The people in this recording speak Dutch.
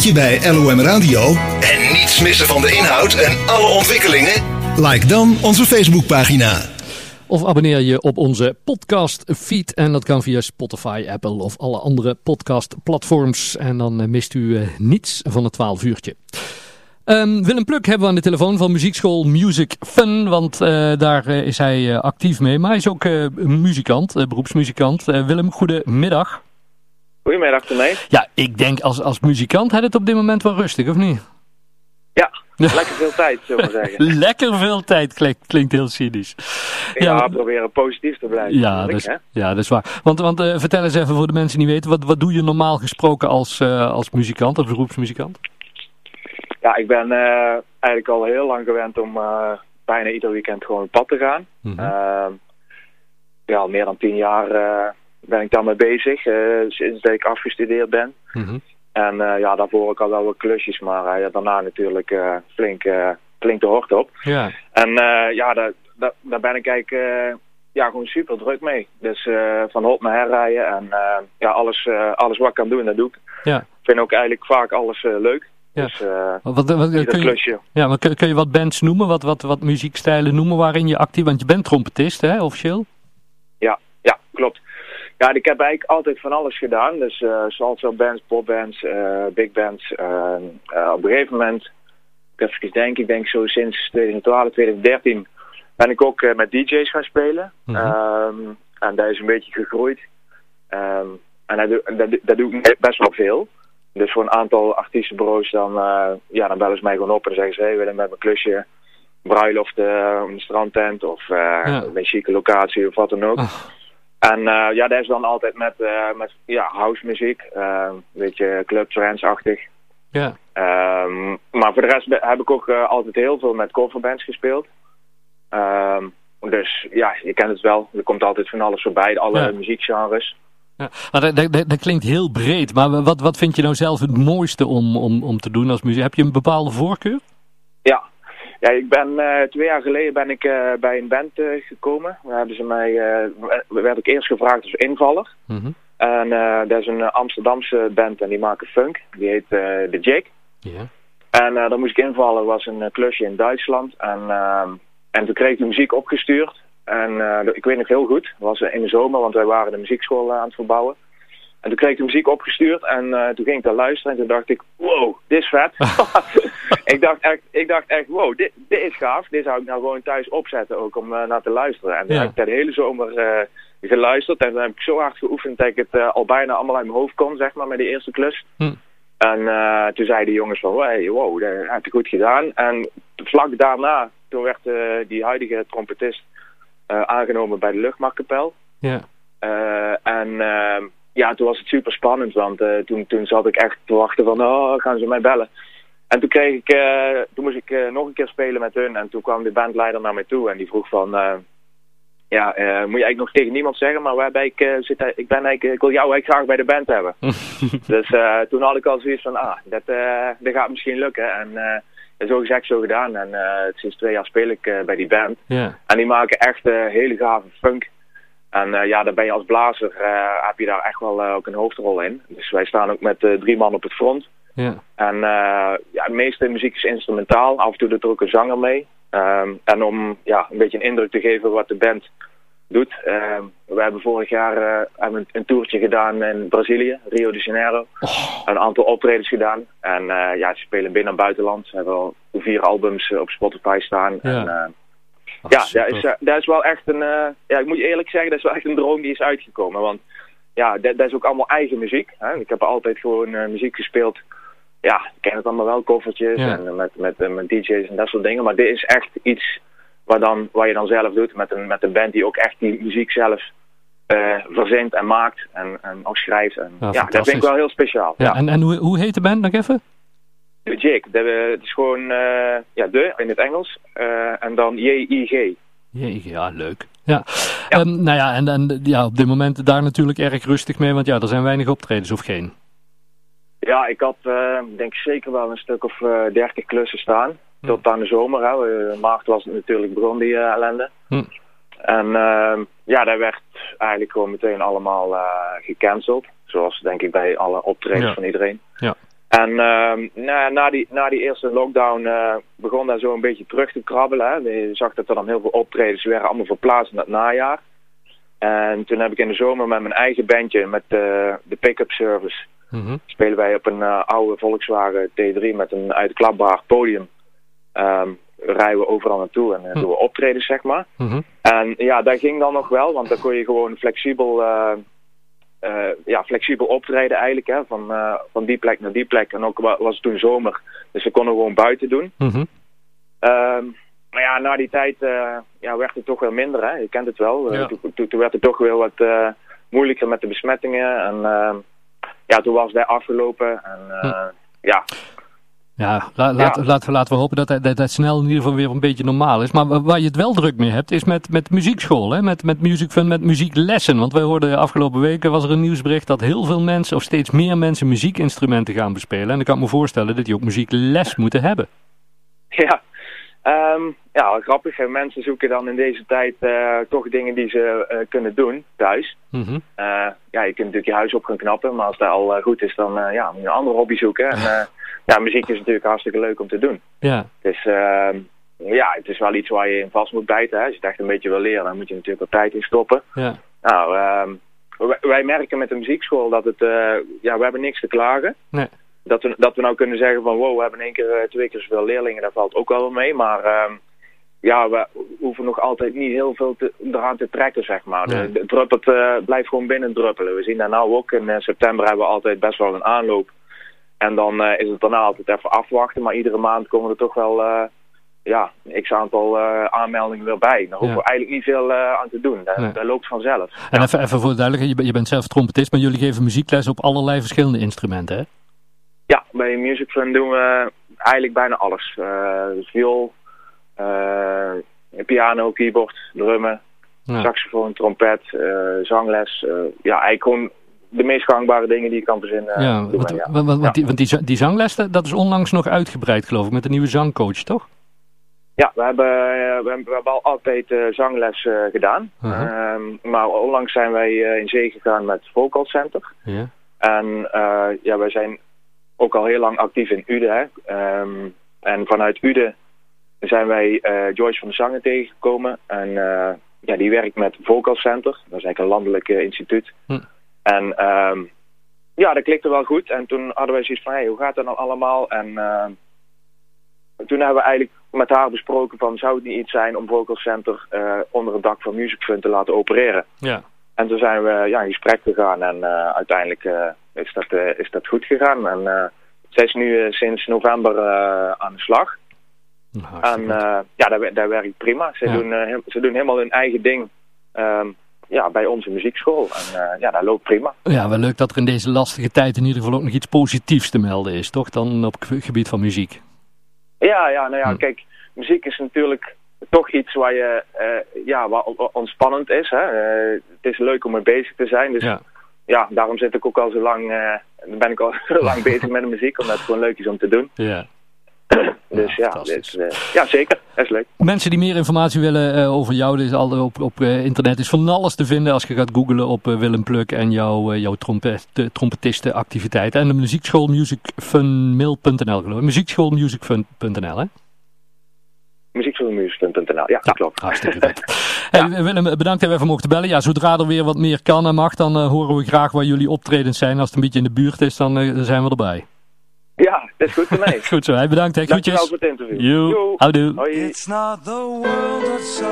berichtje bij LOM Radio en niets missen van de inhoud en alle ontwikkelingen? Like dan onze Facebookpagina. Of abonneer je op onze podcast feed. En dat kan via Spotify, Apple of alle andere podcast platforms. En dan eh, mist u eh, niets van het 12 uurtje. Um, Willem Pluk hebben we aan de telefoon van muziekschool Music Fun. Want uh, daar uh, is hij uh, actief mee. Maar hij is ook muzikant, beroepsmuzikant. Willem, goedemiddag. Goedemiddag, Tomé. Ja, ik denk als, als muzikant had het op dit moment wel rustig, of niet? Ja, lekker veel tijd, zullen we zeggen. lekker veel tijd, klinkt, klinkt heel cynisch. Ja, ja proberen positief te blijven. Ja, dat is, ja dat is waar. Want, want vertel eens even voor de mensen die niet weten, wat, wat doe je normaal gesproken als, als muzikant, als beroepsmuzikant? Ja, ik ben uh, eigenlijk al heel lang gewend om bijna ieder weekend gewoon op pad te gaan. Mm -hmm. ja, al meer dan tien jaar ben ik daarmee bezig, sinds dat ik afgestudeerd ben. Mm -hmm. En ja, daarvoor ook al wel wat klusjes, maar ja, daarna natuurlijk flink, flink de hort op. Ja. En ja, daar, daar, daar ben ik eigenlijk ja, gewoon super druk mee. Dus van hop naar herrijden en ja, alles, alles wat ik kan doen, dat doe ik. Ja. Ik vind ook eigenlijk vaak alles leuk. Ja. Dus uh, wat, wat, kun, klusje. je, ja, maar kun, kun, je wat bands noemen, wat, wat, wat muziekstijlen noemen waarin je actief... Want je bent trompetist, hè, officieel? Ja, ja, klopt. Ja, ik heb eigenlijk altijd van alles gedaan. Dus uh, salsa bands, popbands, uh, big bands. op een gegeven moment, ik even denken, ik denk zo sinds 2012, 2013... ben ik ook met DJ's gaan spelen. Mm -hmm. um, en dat is een beetje gegroeid. Um, en dat, doe, dat, dat doe ik best wel veel. Dus voor een aantal artiestenbureaus dan, ja, dan bellen ze mij gewoon op en zeggen ze... Hey, willen met mijn klusje bruiloft een strandtent of ja. een chique locatie of wat dan ook. Oh. En ja, dat is dan altijd met, met ja, house muziek. een beetje club trance-achtig. Ja. Um, maar voor de rest heb ik ook altijd heel veel met coverbands gespeeld. Um, dus ja, je kent het wel. Er komt altijd van alles voorbij, alle Ja. muziekgenres. Ja, dat, dat, dat klinkt heel breed. Maar wat, wat vind je nou zelf het mooiste om, om, om te doen als muziek? Heb je een bepaalde voorkeur? Ja, ja ik ben uh, twee jaar geleden ben ik uh, bij een band uh, gekomen. Daar hebben ze mij, werd ik eerst gevraagd als invaller. Mm -hmm. En dat is een Amsterdamse band en die maken funk. Die heet The Jake. Ja. En daar moest ik invallen, was een klusje in Duitsland. En, en toen kreeg ik de muziek opgestuurd. En ik weet nog heel goed, was in de zomer, want wij waren de muziekschool aan het verbouwen. En toen kreeg ik de muziek opgestuurd en uh, toen ging ik daar luisteren en toen dacht ik, wow, dit is vet. ik, dacht echt, ik dacht echt, wow, dit, dit is gaaf. Dit zou ik nou gewoon thuis opzetten ook om uh, naar te luisteren. En toen Ja. heb ik de hele zomer geluisterd en dan heb ik zo hard geoefend dat ik het al bijna allemaal uit mijn hoofd kon, zeg maar, met die eerste klus. Hm. En toen zeiden de jongens van, hey, wow, dat heb je goed gedaan. En vlak daarna, toen werd die huidige trompetist aangenomen bij de luchtmachtkapel. Ja. En uh, ja, toen was het super spannend, want uh, toen, toen zat ik echt te wachten van, oh, gaan ze mij bellen. En toen kreeg ik, uh, toen moest ik uh, nog een keer spelen met hun en toen kwam de bandleider naar mij toe en die vroeg van, ja, moet je eigenlijk nog tegen niemand zeggen, maar waarbij ik zit, ik ben eigenlijk, ik wil jou eigenlijk graag bij de band hebben. dus toen had ik al zoiets van, ah, dat, dat gaat misschien lukken en zo gezegd, zo gedaan. En sinds twee jaar speel ik bij die band. En die maken echt hele gave funk. En uh, ja, daar ben je als blazer, uh, heb je daar echt wel uh, ook een hoofdrol in. Dus wij staan ook met drie man op het front. Ja. En ja, de meeste muziek is instrumentaal. Af en toe doet er ook een zanger mee. Um, en om ja, een beetje een indruk te geven wat de band doet. Uh, we hebben vorig jaar hebben een toertje gedaan in Brazilië, Rio de Janeiro. Oh. Een aantal optredens gedaan. En ja, ze spelen binnen en buitenland. Ze hebben al vier albums op Spotify staan. Ja. En, Ach, ja, super. dat is, dat is wel echt een... Uh, ja, ik moet je eerlijk zeggen, dat is wel echt een droom die is uitgekomen. Want ja, dat, dat is ook allemaal eigen muziek. Hè? Ik heb altijd gewoon uh, muziek gespeeld. Ja, ik ken het allemaal wel, koffertjes Ja. en met, met, met, met DJ's en dat soort dingen. Maar dit is echt iets waar, dan, waar je dan zelf doet met een, met een band die ook echt die muziek zelf uh, verzint en maakt en, en ook schrijft. En, Ja, ja, dat vind ik wel heel speciaal. Ja, Ja. en, en hoe, hoe heet de band nog even? De Jake, dat, het is gewoon uh, ja, de in het Engels uh, en dan J-I-G. Jee, ja, leuk. Ja. ja. Um, nou ja, en, en ja, op dit moment daar natuurlijk erg rustig mee, want ja, er zijn weinig optredens of geen. Ja, ik had uh, denk zeker wel een stuk of uh, 30 klussen staan. Hm. Tot aan de zomer. Hè. Maart was het natuurlijk begon die uh, ellende. Hm. En uh, ja, dat werd eigenlijk gewoon meteen allemaal uh, gecanceld. Zoals denk ik bij alle optredens Ja. van iedereen. En ehm, na, na, die, na die eerste lockdown begon dat zo een beetje terug te krabbelen. Hè. Je zag dat er dan heel veel optredens werden allemaal verplaatst naar het najaar. En toen heb ik in de zomer met mijn eigen bandje, met de pick-up service, mhm. spelen wij op een oude Volkswagen T3 met een uitklapbaar podium. Um, rijden we overal naartoe en uh, doen we optreden, zeg maar. Mhm. En ja, dat ging dan nog wel, want dan kon je gewoon flexibel, uh, ja, flexibel optreden eigenlijk. Hè, van, van die plek naar die plek. En ook was het toen zomer, dus we konden gewoon buiten doen. Mm maar ja, na die tijd ja, werd het toch wel minder, hè. je kent het wel. Toen, toen, werd het toch wel wat moeilijker met de besmettingen. En ehm, ja, toen was het afgelopen. En hm. ja, ja, la, laat, Laten, laten we hopen dat, dat dat snel in ieder geval weer een beetje normaal is. Maar waar je het wel druk mee hebt, is met, met muziekschool, hè? Met, met, music fun, met muzieklessen. Want wij hoorden afgelopen weken, was er een nieuwsbericht dat heel veel mensen, of steeds meer mensen, muziekinstrumenten gaan bespelen. En ik kan me voorstellen dat die ook muziekles moeten hebben. Ja, Um, ja, grappig. Mensen zoeken dan in deze tijd uh, toch dingen die ze uh, kunnen doen thuis. Mm -hmm. uh, ja, je kunt natuurlijk je huis op gaan knappen, maar als dat al goed is, dan ja, moet je een andere hobby zoeken. En ja, muziek is natuurlijk hartstikke leuk om te doen. Ja. Dus ehm, ja, het is wel iets waar je in vast moet bijten. Hè. Als je het echt een beetje wil leren, dan moet je natuurlijk wat tijd in stoppen. Ja. Nou, um, wij, merken met de muziekschool dat het, ja, we hebben niks te klagen. Nee dat we, dat we nou kunnen zeggen van wow, we hebben in één keer eh, twee keer zoveel leerlingen, daar valt ook wel mee. Maar uh, ja, we hoeven nog altijd niet heel veel te, eraan te trekken, zeg maar. De, de druppelt uh, blijft gewoon binnen druppelen. We zien dat nou ook. In uh, september hebben we altijd best wel een aanloop. En dan is het daarna altijd even afwachten. Maar iedere maand komen er toch wel ja, een x-aantal aanmeldingen weer bij. Daar hoeven we eigenlijk niet veel aan te doen. Dat, dat, loopt vanzelf. En even, even voor de duidelijkheid, je, bent zelf trompetist, maar jullie geven muziekles op allerlei verschillende instrumenten, hè? Ja, bij Music Fun doen we eigenlijk bijna alles. Uh, viool, uh, piano, keyboard, drummen, saxofoon, trompet, uh, zangles. ja, eigenlijk gewoon de meest gangbare dingen die je kan verzinnen. Ja, want, ja. want, die, want die, die zangles, dat is onlangs nog uitgebreid geloof ik, met een nieuwe zangcoach, toch? Ja, we hebben, we hebben, we hebben al altijd zangles gedaan. -huh. Um, maar onlangs zijn wij in zee gegaan met Vocal Center. Ja. En ja, wij zijn ook al heel lang actief in Ude. Hè. Um, en vanuit Ude zijn wij uh, Joyce van de Zangen tegengekomen. En uh, ja, die werkt met Vocal Center. Dat is eigenlijk een landelijk uh, instituut. Hm. En um, ja, dat klikte wel goed. En toen hadden wij zoiets van, hey, hoe gaat dat nou allemaal? En toen hebben we eigenlijk met haar besproken van, zou het niet iets zijn om Vocal Center onder het dak van Music Fund te laten opereren? Ja. En toen zijn we ja, in gesprek gegaan en uiteindelijk is dat, uh, is dat goed gegaan. En zij is nu sinds november aan de slag. Nou, en ja, dat, dat werkt prima. Ze, doen, ze doen helemaal hun eigen ding um, ja, bij onze muziekschool. En ja, dat loopt prima. Ja, wel leuk dat er in deze lastige tijd in ieder geval ook nog iets positiefs te melden is, toch? Dan op het gebied van muziek. Ja, ja, nou ja, hm. kijk, muziek is natuurlijk toch iets waar je, ja, wat ontspannend is. Hè? het is leuk om mee bezig te zijn, dus... Ja ja, daarom zit ik ook al zo lang, uh, ben ik al zo lang bezig met de muziek, omdat het gewoon leuk is om te doen. Ja. dus ja, ja, dit, uh, ja, zeker. Dat is leuk. Mensen die meer informatie willen over jou, is al op, op internet is van alles te vinden als je gaat googlen op Willem Pluk en jouw, jouw trompet, trompetistenactiviteiten. En de muziekschool musicfunmail.nl geloof ik. Muziekschoolmusicfun.nl hè? muziekzomermuziek.nl. Ja, dat klopt. Hartstikke goed. hey, Willem, bedankt dat we even mochten bellen. Ja, zodra er weer wat meer kan en mag, dan uh, horen we graag waar jullie optredens zijn. Als het een beetje in de buurt is, dan, uh, dan zijn we erbij. Ja, dat is goed voor mij. goed zo, hey, bedankt. Hey, Dankjewel voor het interview. Houdoe. It's not the world that's so